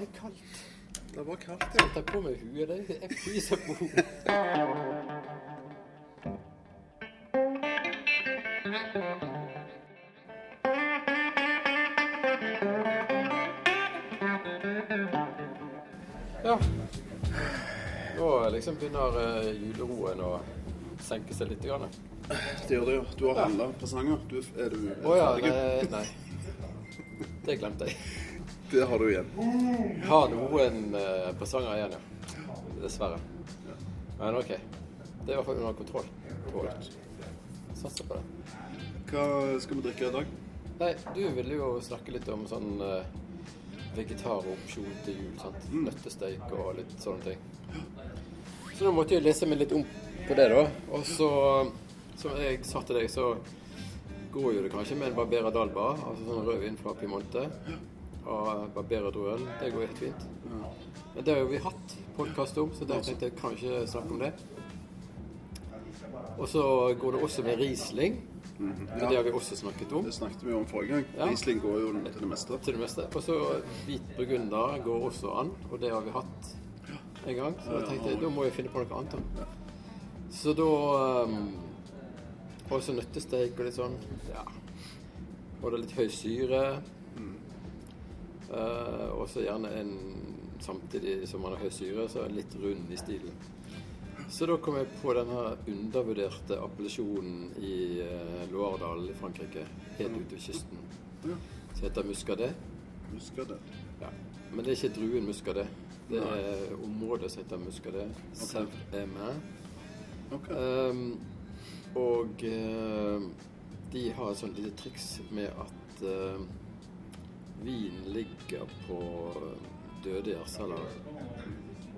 det er kaldt. Det var kaldt, ja. Jeg tar på meg huet. Det er- Jeg fryser på hodet. Ja. Nå liksom begynner uh, juleroen å senke seg litt. Grann. Det gjør det, ja. Du har handla presanger. Du, er du Å ja, ferdig? nei, nei. Det glemte jeg. Det har du igjen. Jeg har noen uh, presanger igjen, ja. Dessverre. Men OK. Det er i hvert fall under kontroll. jeg. Satser på det. Hva skal vi drikke i dag? Nei, du ville jo snakke litt om sånn uh, vegetaropsjon til jul. sant? Nøttesteik og litt sånne ting. Så nå måtte jeg lese meg litt om på det, da. Og så, som jeg sa til deg, så går jo det kanskje med en Barbera d'Alba, altså sånn rødvin fra Piemonte. Og Barbera Druen. Det går helt fint. Men det har jo vi hatt podkast om, så der tenkte jeg kanskje snakke om det. Og så går det også med Riesling. Og det har vi også snakket om. Det snakket vi om forrige gang. Ja. Riesling går jo til det meste. til det meste. Og så hvit burgunder går også an, og det har vi hatt en gang. Så da tenkte jeg da må jeg finne på noe annet. da. Så da um, Også nøttesteik og litt sånn. Ja. Og det er litt høy syre. Eh, og så gjerne en Samtidig som man har høy syre, så er den litt rund i stilen. Så da kom jeg på denne undervurderte appellasjonen i uh, Loardal i Frankrike, helt ute ved kysten, som heter muscadet. Muscadet. Ja. Men det er ikke druen muscadet. Det er området som heter muscadet. Saint-Aimé. Ok. Um, og uh, de har et sånt lite triks med at uh, vinen ligger på døde gjærceller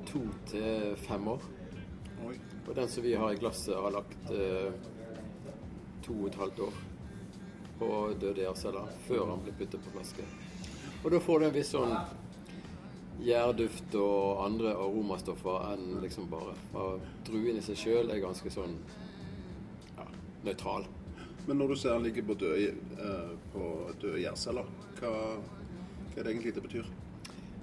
to til fem år. Og den som vi har i glasset, har lagt eh, to og et halvt år på døde gjærceller før han blir puttet på flaske. Og da får du en viss sånn gjærduft og andre aromastoffer enn liksom bare og Druen i seg sjøl er ganske sånn ja, nøytral. Men når du ser han ligger på døde, eh, døde gjærceller, hva, hva det egentlig det betyr?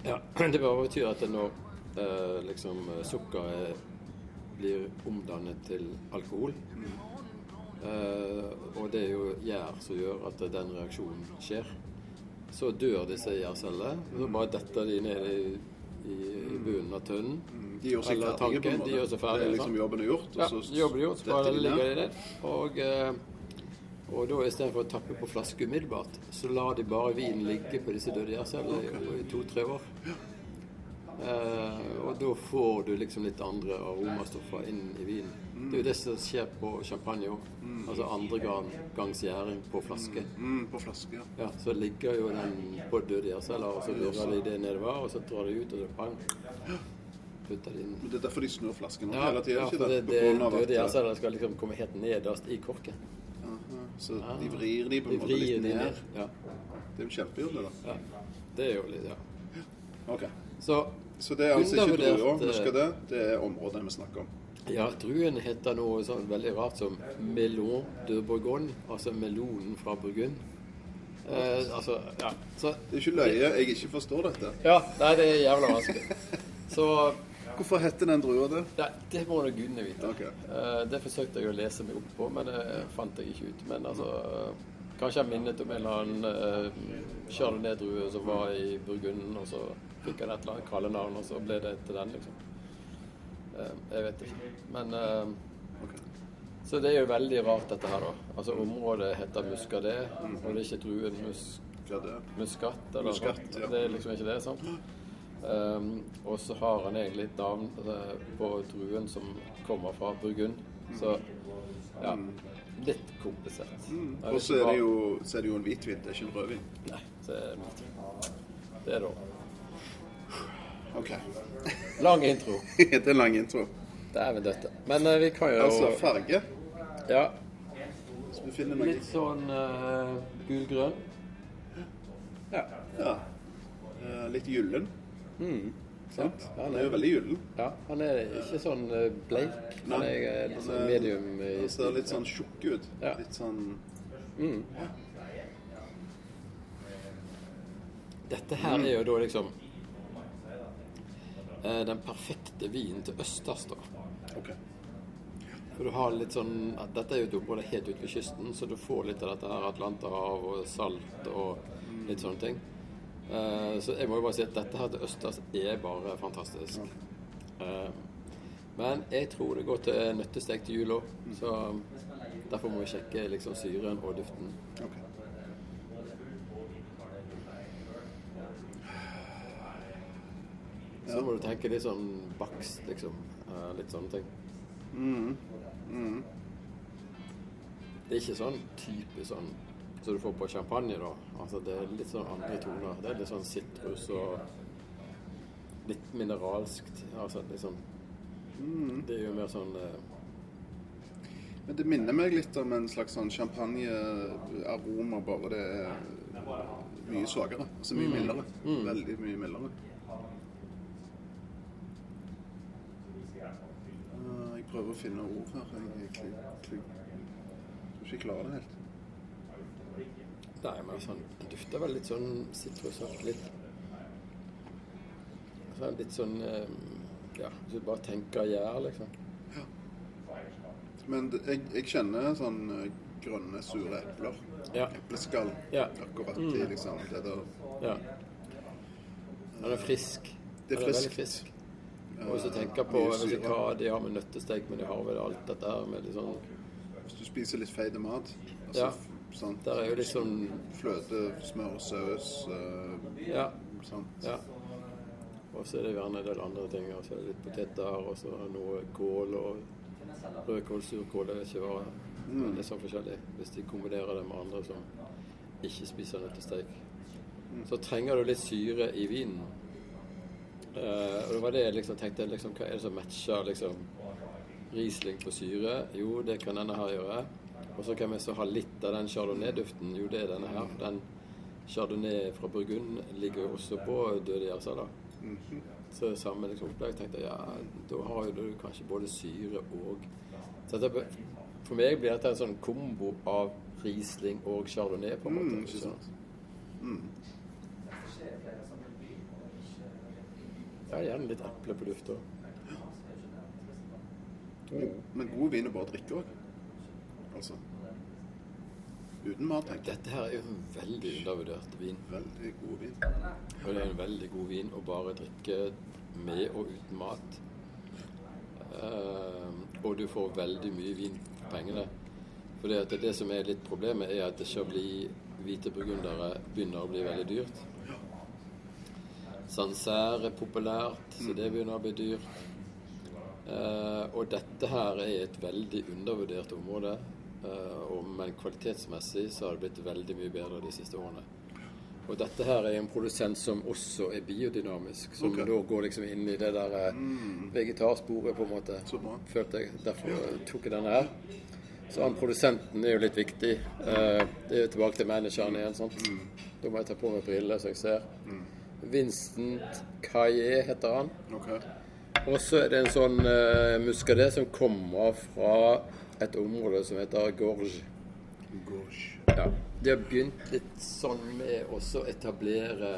Ja, Det bare betyr at når eh, liksom sukkeret blir omdannet til alkohol eh, Og det er jo gjær som gjør at den reaksjonen skjer. Så dør disse gjærcellene. Så bare detter de ned i, i, i bunnen av tønnen. De gjør seg ferdige, de gjør seg ferdige, Det er liksom jobben er gjort, Ja, så jobben er gjort, så bare ligger de ned. Og, eh, og da istedenfor å tappe på flaske umiddelbart, så lar de bare vinen ligge på disse døde gjærcellene i- i to-tre år. Eh, og da får du liksom litt andre aromastoffer inn i vinen. Det er jo det som skjer på champagne òg. Altså andre gang, gangs gjæring på flaske. Mm, på flaske, ja. Ja, Så ligger jo den på døde gjærceller, og så virrer de det nedover, og så drar de ut, og så pang. Putter de inn. Men Det er derfor de snur flasken Ja, hele tiden, ja, for det, det døde gjærceller skal liksom komme helt nederst i korken. Så de vrir de på De en måte vrir litt de ned. ned. Ja. Det er jo det da. ja. Det er jo litt, ja. Ok. Så Så det er altså ikke drua, druer, eh, det. Det er området vi snakker om. ja, druen heter noe sånn veldig rart som melon de Bourgogne, altså melonen fra Burgund. Eh, altså, ja. Så, Det er ikke løye jeg ikke forstår dette. ja, nei, det er jævla vanskelig. Så Hvorfor heter den drua det? Nei, det må da gudene vite. Okay. Eh, det forsøkte jeg å lese meg opp på, men det fant jeg ikke ut. Men altså Kanskje jeg minnet om en eller annen uh, chardonnay-drue som var i Burgunden, og så fikk han et eller annet kallenavn, og så ble det til den, liksom. Eh, jeg vet ikke. Men eh, Ok. Så det er jo veldig rart, dette her, da. Altså Området heter Muscadet, og det er ikke druen mus. Eller Muscat, ja. Det er liksom ikke det, sant? Um, og så har han egentlig et navn eh, på druen som kommer fra Burgund. Så ja, litt komplisert. Mm. Og så er, det jo, så er det jo en hvitvin, det er ikke en rødvin. Nei, så er det er Det da. Ok. Lang intro. det er lang intro. Dæven døtte. Men uh, vi kan jo Altså farge. Ja. Så vi finner noe Litt sånn uh, gulgrønn. Ja. Ja. Uh, litt gyllen. Sant? Ja, Han er jo veldig gyllen. Ja, han er ikke sånn eh, bleik. Han Nei, er eh, litt sånn er- medium Han ser litt sånn tjukk ut. Ja. Litt sånn Dette her er jo da liksom eh, den perfekte vinen til østers, da. OK. For du har litt sånn Dette er jo et område helt ute ved kysten, så du får litt av dette her Atlanterhav og salt og litt sånne ting. Eh, så jeg må jo bare si at dette her til østers er bare fantastisk. Eh, men jeg tror det går til nøttestek til jul òg, så derfor må vi sjekke liksom syren og duften. Okay. Så må du tenke litt sånn bakst, liksom. Eh, litt sånne ting. Mm. Mm. Det er ikke sånn type sånn som du får på champagne, da. Altså det er litt sånn andre toner. Det er litt sånn sitrus og litt mineralskt. Altså Mm. Det er jo mer sånn eh, Men det minner meg litt om en slags sånn champagnearoma, bare det er mye svakere. Altså mye mildere. Veldig mye mildere. Ah, Jeg prøver å finne ord her. Jeg, jeg, jeg, jeg, tror ikke jeg klarer det helt. Nei, men sånn Det dufter vel litt sånn sitrusaktig. Litt sånn, Litt sånn eh, Ja, hvis du bare tenker gjær, liksom. Ja. Men jeg, jeg kjenner sånn eh, grønne, sure epler. Ja. Epleskall. Ja. Akkurat i liksom det der ja. Den er frisk. Det er Den er veldig frisk. Og hvis du tenker på vet hva de har med nøttestek, men de har vel alt dette her med litt sånn Hvis du spiser litt feit mat altså, Ja. Sant? Der er jo litt sånn Fløte, smør, saus eh, Ja. sant? ja. Og så er det gjerne en del andre ting. Og så er det litt poteter, og så noe kål og rødkål, surkål, er ikke bare. Men det er sånn forskjellig. Hvis de kombinerer det med andre som ikke spiser nøttesteik. Så trenger du litt syre i vinen. Eh, og det var det jeg liksom tenkte. Liksom, hva er det som matcher liksom, Riesling på syre? Jo, det kan denne her gjøre. Og så kan vi så ha litt av den chardonnay-duften. Jo, det er denne her. Den chardonnay fra Burgund ligger jo også på døde gjærser, da. Så samme liksom opplegg tenkte jeg, ja, da har du kanskje både syre og så dette, For meg blir dette en sånn kombo av Riesling og chardonnay, på en måte. Mm, ikke sant? Ja, gjerne litt eple på luft òg. Men god vin er bare å drikke òg. Altså. Uten mat, tenker. Dette her er jo en veldig undervurdert vin. Veldig god vin. Og det er en veldig god vin å bare drikke med og uten mat. Uh, og du får veldig mye vin for pengene. For det, det som er litt problemet, er at Chablis hvite burgundere begynner å bli veldig dyrt. Sancerre er populært, så det begynner å bli dyrt. Uh, og dette her er et veldig undervurdert område. Eh, men kvalitetsmessig så har det blitt veldig mye bedre de siste årene. Og dette her er en produsent som også er biodynamisk, som okay. da går liksom inn i det der eh, vegetarsporet, på en måte. Følte jeg. Derfor tok jeg denne her. Så han produsenten er jo litt viktig. Eh, det er jo tilbake til manageren igjen. sant? Da må jeg ta på meg briller så jeg ser. Vincent Caillé heter han. OK. Og så er det en sånn uh, muscadet som kommer fra et område som heter Gorge. Gorge. Ja. De har begynt litt sånn med å etablere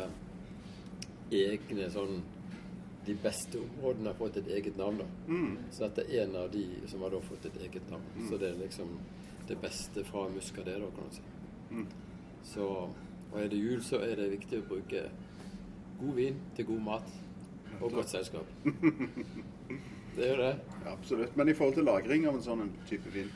egne sånn De beste områdene har fått et eget navn, da. Så dette er en av de som har fått et eget navn. Så det er liksom det beste fra muscadet, da, kan du si. Så og er det jul, så er det viktig å bruke god vin til god mat og godt selskap. Det er jo det. Ja, absolutt. Men i forhold til lagring av en sånn type vin,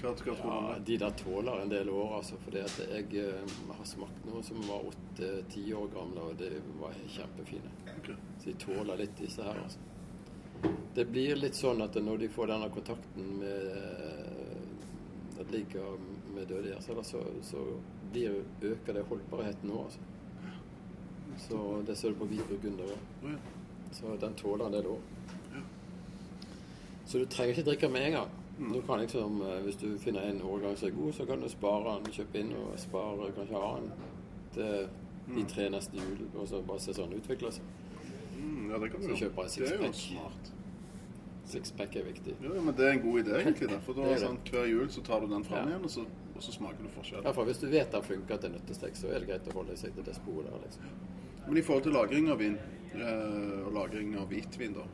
hva du Ja, de der tåler en del år, altså. For jeg eh, har smakt noe som var åtte-ti år gamle, og det var kjempefine. Okay. Så de tåler litt, disse her, altså. Det blir litt sånn at når de får denne kontakten med eh, det ligger med døde gjærceller, så, så blir, øker det holdbarheten nå, altså. Så det ser du på hvit burgunder òg. Så den tåler en del år. Så du trenger ikke drikke med en gang. Mm. Du kan liksom, eh, Hvis du finner en årgang som er god, så kan du spare den, kjøpe inn og spare, kanskje ha den til Mm. de tre neste jul, og så bare se sånn utvikle seg. Mm, ja, det kan du Så kjøper jeg Det er sixpack. Sixpack er viktig. Ja, ja, men det er en god idé, egentlig. da. For da, Det sånn, hver jul så tar du den fram Ja. igjen, og så, og så smaker du forskjell. Iallfall hvis du vet den funker til nøttestek, så er det greit å holde seg til det sporet der. liksom. Men i forhold til lagring av vin, eh, og lagring av hvitvin, da,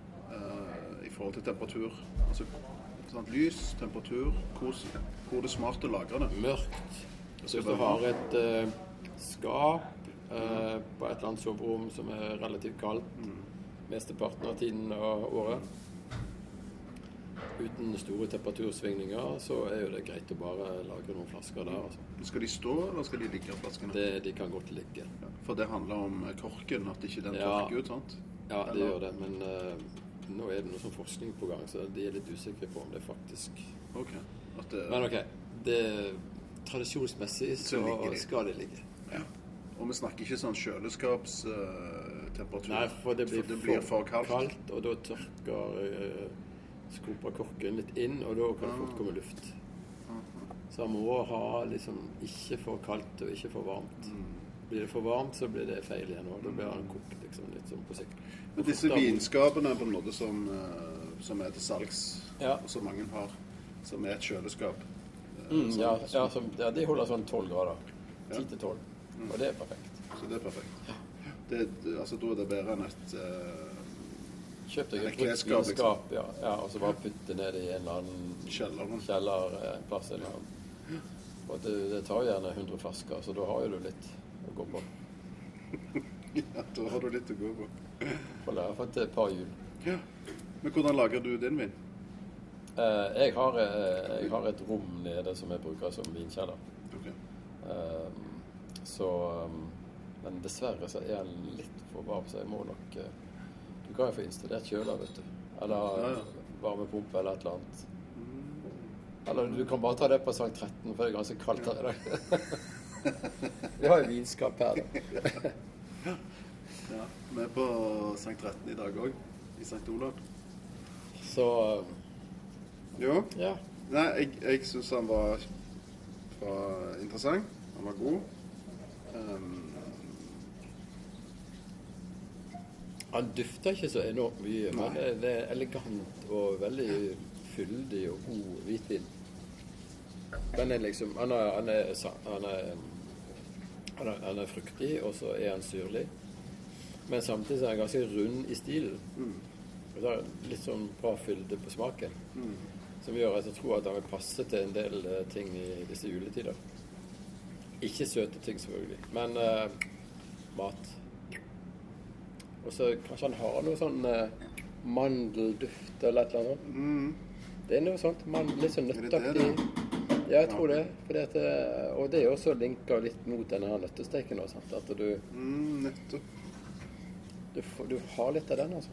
forhold til temperatur. Altså sånn, lys, temperatur, hvor, hvor det er smart å lagre det. Mørkt. Så hvis du har et uh, skap eh, på et eller annet soverom som er relativt kaldt mesteparten av tiden av året, uten store temperatursvingninger, så er jo det greit å bare lagre noen flasker der. Altså. Skal de stå, eller skal de ligge, flaskene? Det, de kan godt ligge. Ja, For det handler om korken, at ikke den Ja. tørker ut, sant? Ja, det Eller- gjør det, men eh, nå er det noe sånn forskning på gang, så de er litt usikre på om det faktisk okay. Det, Men OK. Det, tradisjonsmessig så, Så de. skal det ligge. ja. Og vi snakker ikke sånn kjøleskapstemperatur. Nei, for det blir, det blir for kaldt. og da tørker uh, skroper korken litt inn, og da kan det fort komme luft. Så man må ha liksom ikke for kaldt og ikke for varmt. Mm. Blir det for varmt, så blir det feil igjen, og da blir den kokt liksom litt sånn på sikt. Men disse vinskapene vinskapene på en måte som, eh, som er til salgs, Ja. og som mange har, som er et kjøleskap eh, Mm, sånn, ja, ja, som, ja, de holder sånn 12 grader. Ti 10 til 12. Og det er perfekt. Så det er perfekt. Det, det- altså, da er det bedre enn et uh, Kjøp deg et klesskap, liksom. ja, ja, og så bare putt det ned i en eller annen kjeller. kjellerplass. Eller noe. Og det, det tar gjerne 100 flasker, så da har jo du litt å gå på. Ja, da har du litt å gå på. Får lære for et par hjul. Ja. Men hvordan lager du din vin? Eh, jeg, har, eh, jeg har et rom nede som jeg bruker som vinkjeller. Okay. Eh, så eh, Men dessverre så er den litt for varm, så jeg må nok eh, Du kan jo få installert kjøler, vet du. Eller Ja, ja. varmepumpe eller et eller annet. Eller du kan bare ta det på sang 13, for det er ganske kaldt her i dag. Vi har jo vinskap her, da. Ja. Vi er på Sankt 13 i dag òg, i Sankt Olav. Så Jo. ja. Nei, jeg, jeg syns han var, var interessant. Han var god. Um, Han dufter ikke så enormt mye, men det, er elegant og veldig fyldig og god hvitvin. Den er liksom Han er, han er, han er, han er, fruktig, og så er han syrlig. Men samtidig er han ganske rund i stilen. Det litt sånn bra fylde på smaken. Som gjør at jeg tror at han vil passe til en del eh, ting i disse juletider. Ikke søte ting, selvfølgelig, men uh, mat. Og så kanskje han har noe sånn uh, mandelduft eller et eller annet. mm, Det er noe sånt. Man, litt sånn nøtteaktig. Ja, jeg tror det. At, eh, og det er også linka litt mot denne nøttesteiken. også, sant? At du, mm, nettopp. du, du har litt av den, altså.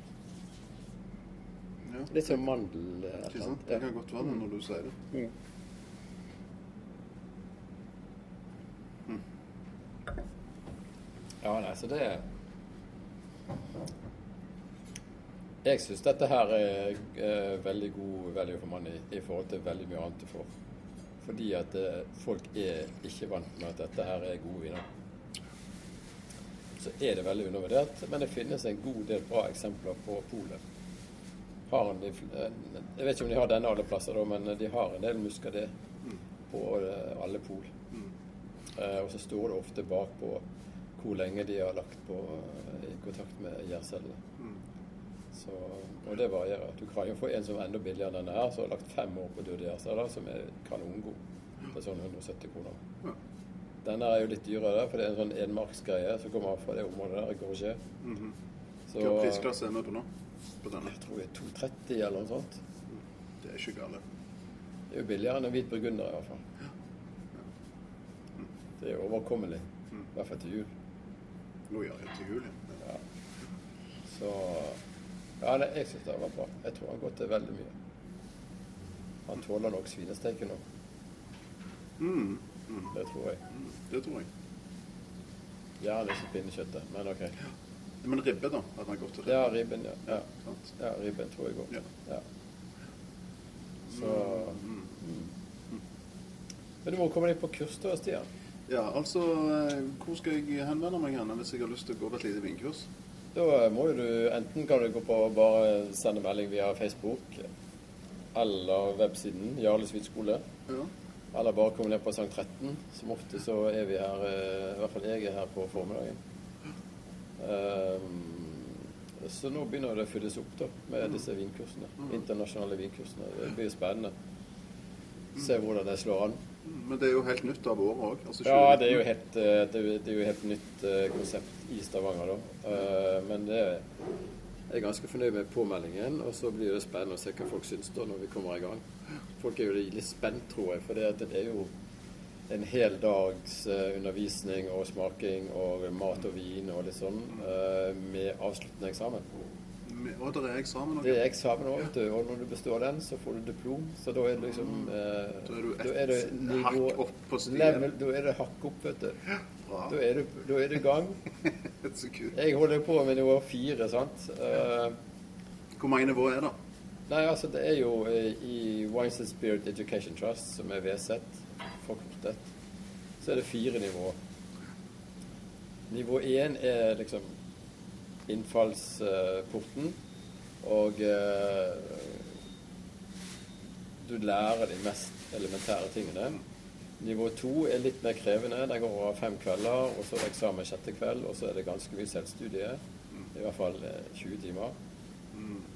Ja. Litt som mandel eh, Ikke sant? sant? Det kan godt være det når du sier det. Ja, nei, så det Jeg syns dette her er er veldig god value for money i forhold til veldig mye annet du får. Fordi at eh, folk er ikke vant med at dette her er gode viner. Så er det veldig undervurdert, men det finnes en god del bra eksempler på polet. Eh, jeg vet ikke om de har denne alle plasser, men de har en del muskadé på eh, alle pol. Og så står det ofte bakpå hvor lenge de har lagt på i kontakt med gjærcellene. Så, og det varierer. Du kan jo få en som er enda billigere enn denne her, som har lagt fem år på Dodiasa, som er kanongod. Det er sånn 170 kroner. Denne er jo litt dyrere, for det er en sånn enmarksgreie som kommer fra det området der, Gorgé. Mhm. Så Hva prisklasse er vi på nå? På denne? jeg tror det er 230 eller noe sånt. Det er ikke gale. Det er jo billigere enn en hvit burgunder i hvert fall. Det er overkommelig. I hvert fall til jul. Nå gjør jeg til jul, ja. Så Ja, nei, jeg syns det var bra. Jeg tror han går til veldig mye. Han tåler nok svinesteken nå. Mm. Det tror jeg. Mm. Det tror jeg. Gjerne ikke pinnekjøttet, men OK. Men ribbe, da? At han går til ribbe? Ja, ribben, ja. Ja, ja ribben tror jeg går. Ja. Ja. Så mm. Men du må komme deg på kurs da, Stian. Ja, altså eh, Hvor skal jeg henvende meg hen hvis jeg har lyst til å gå på et lite vinkurs? Da må jo du enten kan du gå på bare sende melding via Facebook eller websiden Jarles Skole. Ja. Eller bare komme ned på Sankt 13. Som ofte så er vi her, eh, i hvert fall jeg er her på formiddagen. Um, Så nå begynner det å fylles opp da, med disse vinkursene. Internasjonale vinkursene. Det blir spennende. Se hvordan det slår an. Men det er jo helt nytt av året òg. Altså, Ja, det er jo helt, eh, det er jo- det er jo helt nytt eh, konsept i Stavanger, da. Eh, Men det er, jeg er ganske fornøyd med påmeldingen, og så blir det spennende å se hva folk syns da når vi kommer i gang. Folk er jo litt spent, tror jeg, for det, er jo en hel dags undervisning og smaking og mat og vin og litt sånn med avsluttende eksamen. Og det er eksamen òg. Det er eksamen òg, vet du, og når du består den, så får du diplom. Så da er det liksom eh, Da er du et er det hakk opp på level, Da er det hakk opp, vet du. Ja, Da er du, da er gang. Så kult. Jeg holder på med nivå fire, sant. Eh, Hvor mange nivå er det? nei, altså det er jo eh, i Wines and Spirit Education Trust, som er VZ, forkortet, så er det fire nivåer. Nivå én er liksom innfallsporten, og eh, du lærer de mest elementære tingene. Nivå to er litt mer krevende. Den går over fem kvelder, og så er det eksamen sjette kveld, og så er det ganske mye selvstudie. I hvert fall eh, 20 timer.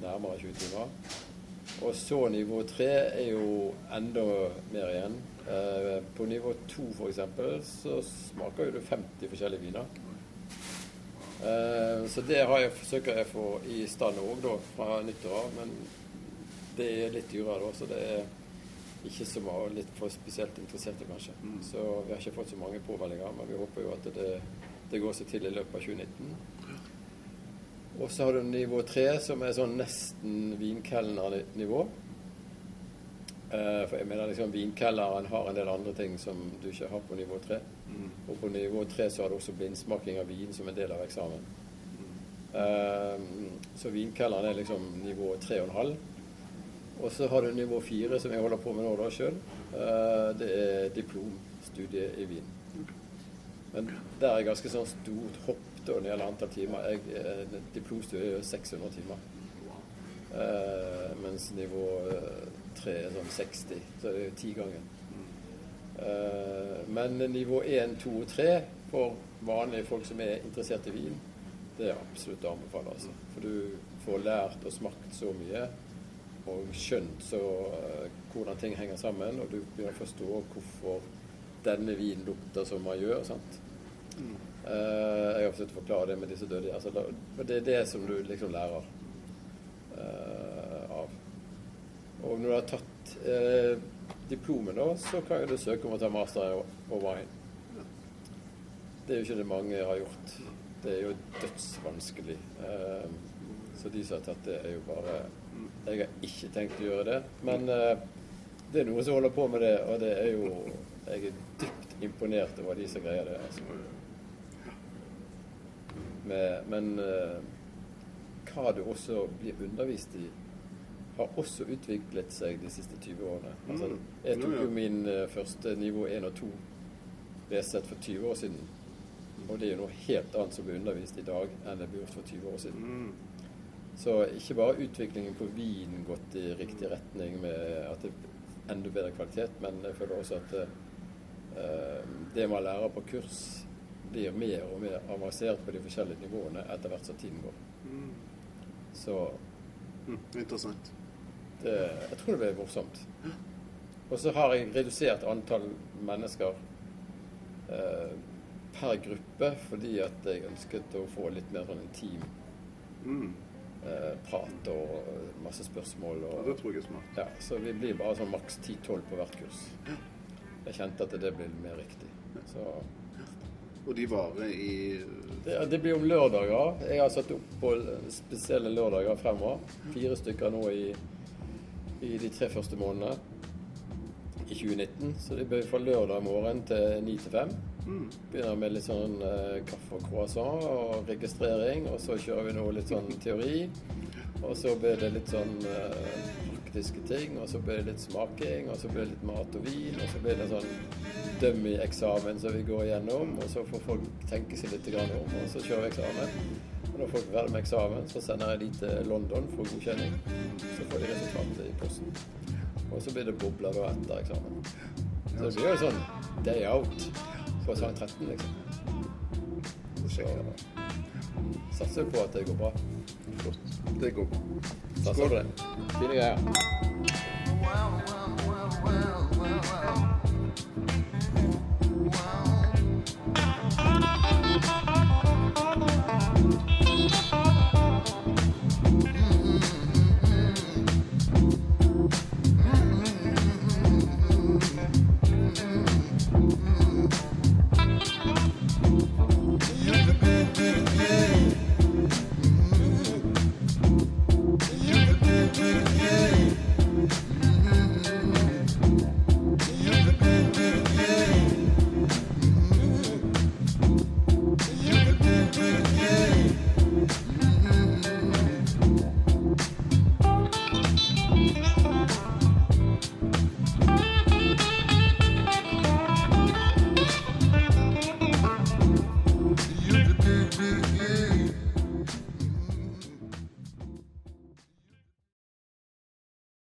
Nærmere 20 timer. Og så nivå tre er jo enda mer igjen. Eh, på nivå to f.eks. så smaker jo du 50 forskjellige viner. Eh, så det har jeg, forsøker jeg å få i stand òg fra nyttår av. Men det er litt dyrere da, så det er ikke så mange, litt for spesielt interesserte kanskje. Så vi har ikke fått så mange påmeldinger, men vi håper jo at det, det går seg til i løpet av 2019. Og så har du nivå tre, som er sånn nesten vinkelnernivå. Eh, for jeg mener liksom Vinkelneren har en del andre ting som du ikke har på nivå tre. Og på nivå tre så har du også blindsmaking av vin som en del av eksamen. Eh, så vinkelleren er liksom nivå 3,5. og så har du nivå 4, som jeg holder på med nå da sjøl. Det er diplomstudie i vin. Men der er ganske sånn stort hopp da når det gjelder antall timer. Jeg, eh, diplomstudie er jo 600 timer. Eh, mens nivå 3 er sånn 60, så det er jo ti ganger. Eh, men nivå 1, 2 og 3 for vanlige folk som er interessert i vin, det er absolutt å anbefale. Altså. For du får lært og smakt så mye og skjønt så uh, hvordan ting henger sammen, og du begynner å forstå hvorfor denne vinen lukter som man gjør. sant? Eh, jeg har forsøkt å forklare det med disse døde. Altså, det er det som du liksom lærer uh, av. Og når du har tatt diplomet, diplomen, da, så kan du søke om å ta master i og wine. Det er jo ikke det mange har gjort. Det er jo dødsvanskelig. Eh, så de som har tatt det, er jo bare Jeg har ikke tenkt å gjøre det. Men eh, det er noen som holder på med det, og det er jo Jeg er dypt imponert over de som greier det. altså. Med, men eh, hva du også blir undervist i, har også utviklet seg de siste 20 årene. Altså, Mm. jeg tok jo min eh, første nivå 1 og 2 BZ for 20 år siden. Og det er jo noe helt annet som blir undervist i dag enn det ble gjort for 20 år siden. Mm. Så ikke bare utviklingen på vin gått i riktig retning med at det er enda bedre kvalitet, men jeg føler også at eh, det man lærer på kurs, blir mer og mer avansert på de forskjellige nivåene etter hvert som tiden går. Mm. Så Mm. Interessant. det, jeg tror det blir morsomt. Og så har jeg redusert antall mennesker eh, per gruppe fordi at jeg ønsket å få litt mer sånn intim Mm. eh, prat og masse spørsmål. Ja, det tror jeg er smart. ja, så vi blir bare sånn maks 10-12 på hvert kurs. Jeg kjente at det blir mer riktig. Så Og de varer i det, det blir om lørdager. Jeg har satt opp på spesielle lørdager fremover. Fire stykker nå i, i de tre første månedene i 2019. Så det blir fra lørdag morgen til 9 til 5. mm. Begynner med litt sånn eh, kaffe og croissant og registrering, og så kjører vi nå litt sånn teori. Og så blir det litt sånn eh, praktiske ting, og så blir det litt smaking, og så blir det litt mat og vin, og så blir det sånn dummy-eksamen som vi går igjennom, og så får folk tenke seg litt om, og så kjører vi eksamen. Og når folk er ferdig med eksamen, så sender jeg de til London for godkjenning. Så får de resultatet i posten. Og så blir det bobler da etter eksamen. Så det blir jo sånn day out på sang 13, liksom. Så satser vi på at det går bra. det går bra. Satser på det. Fine greier.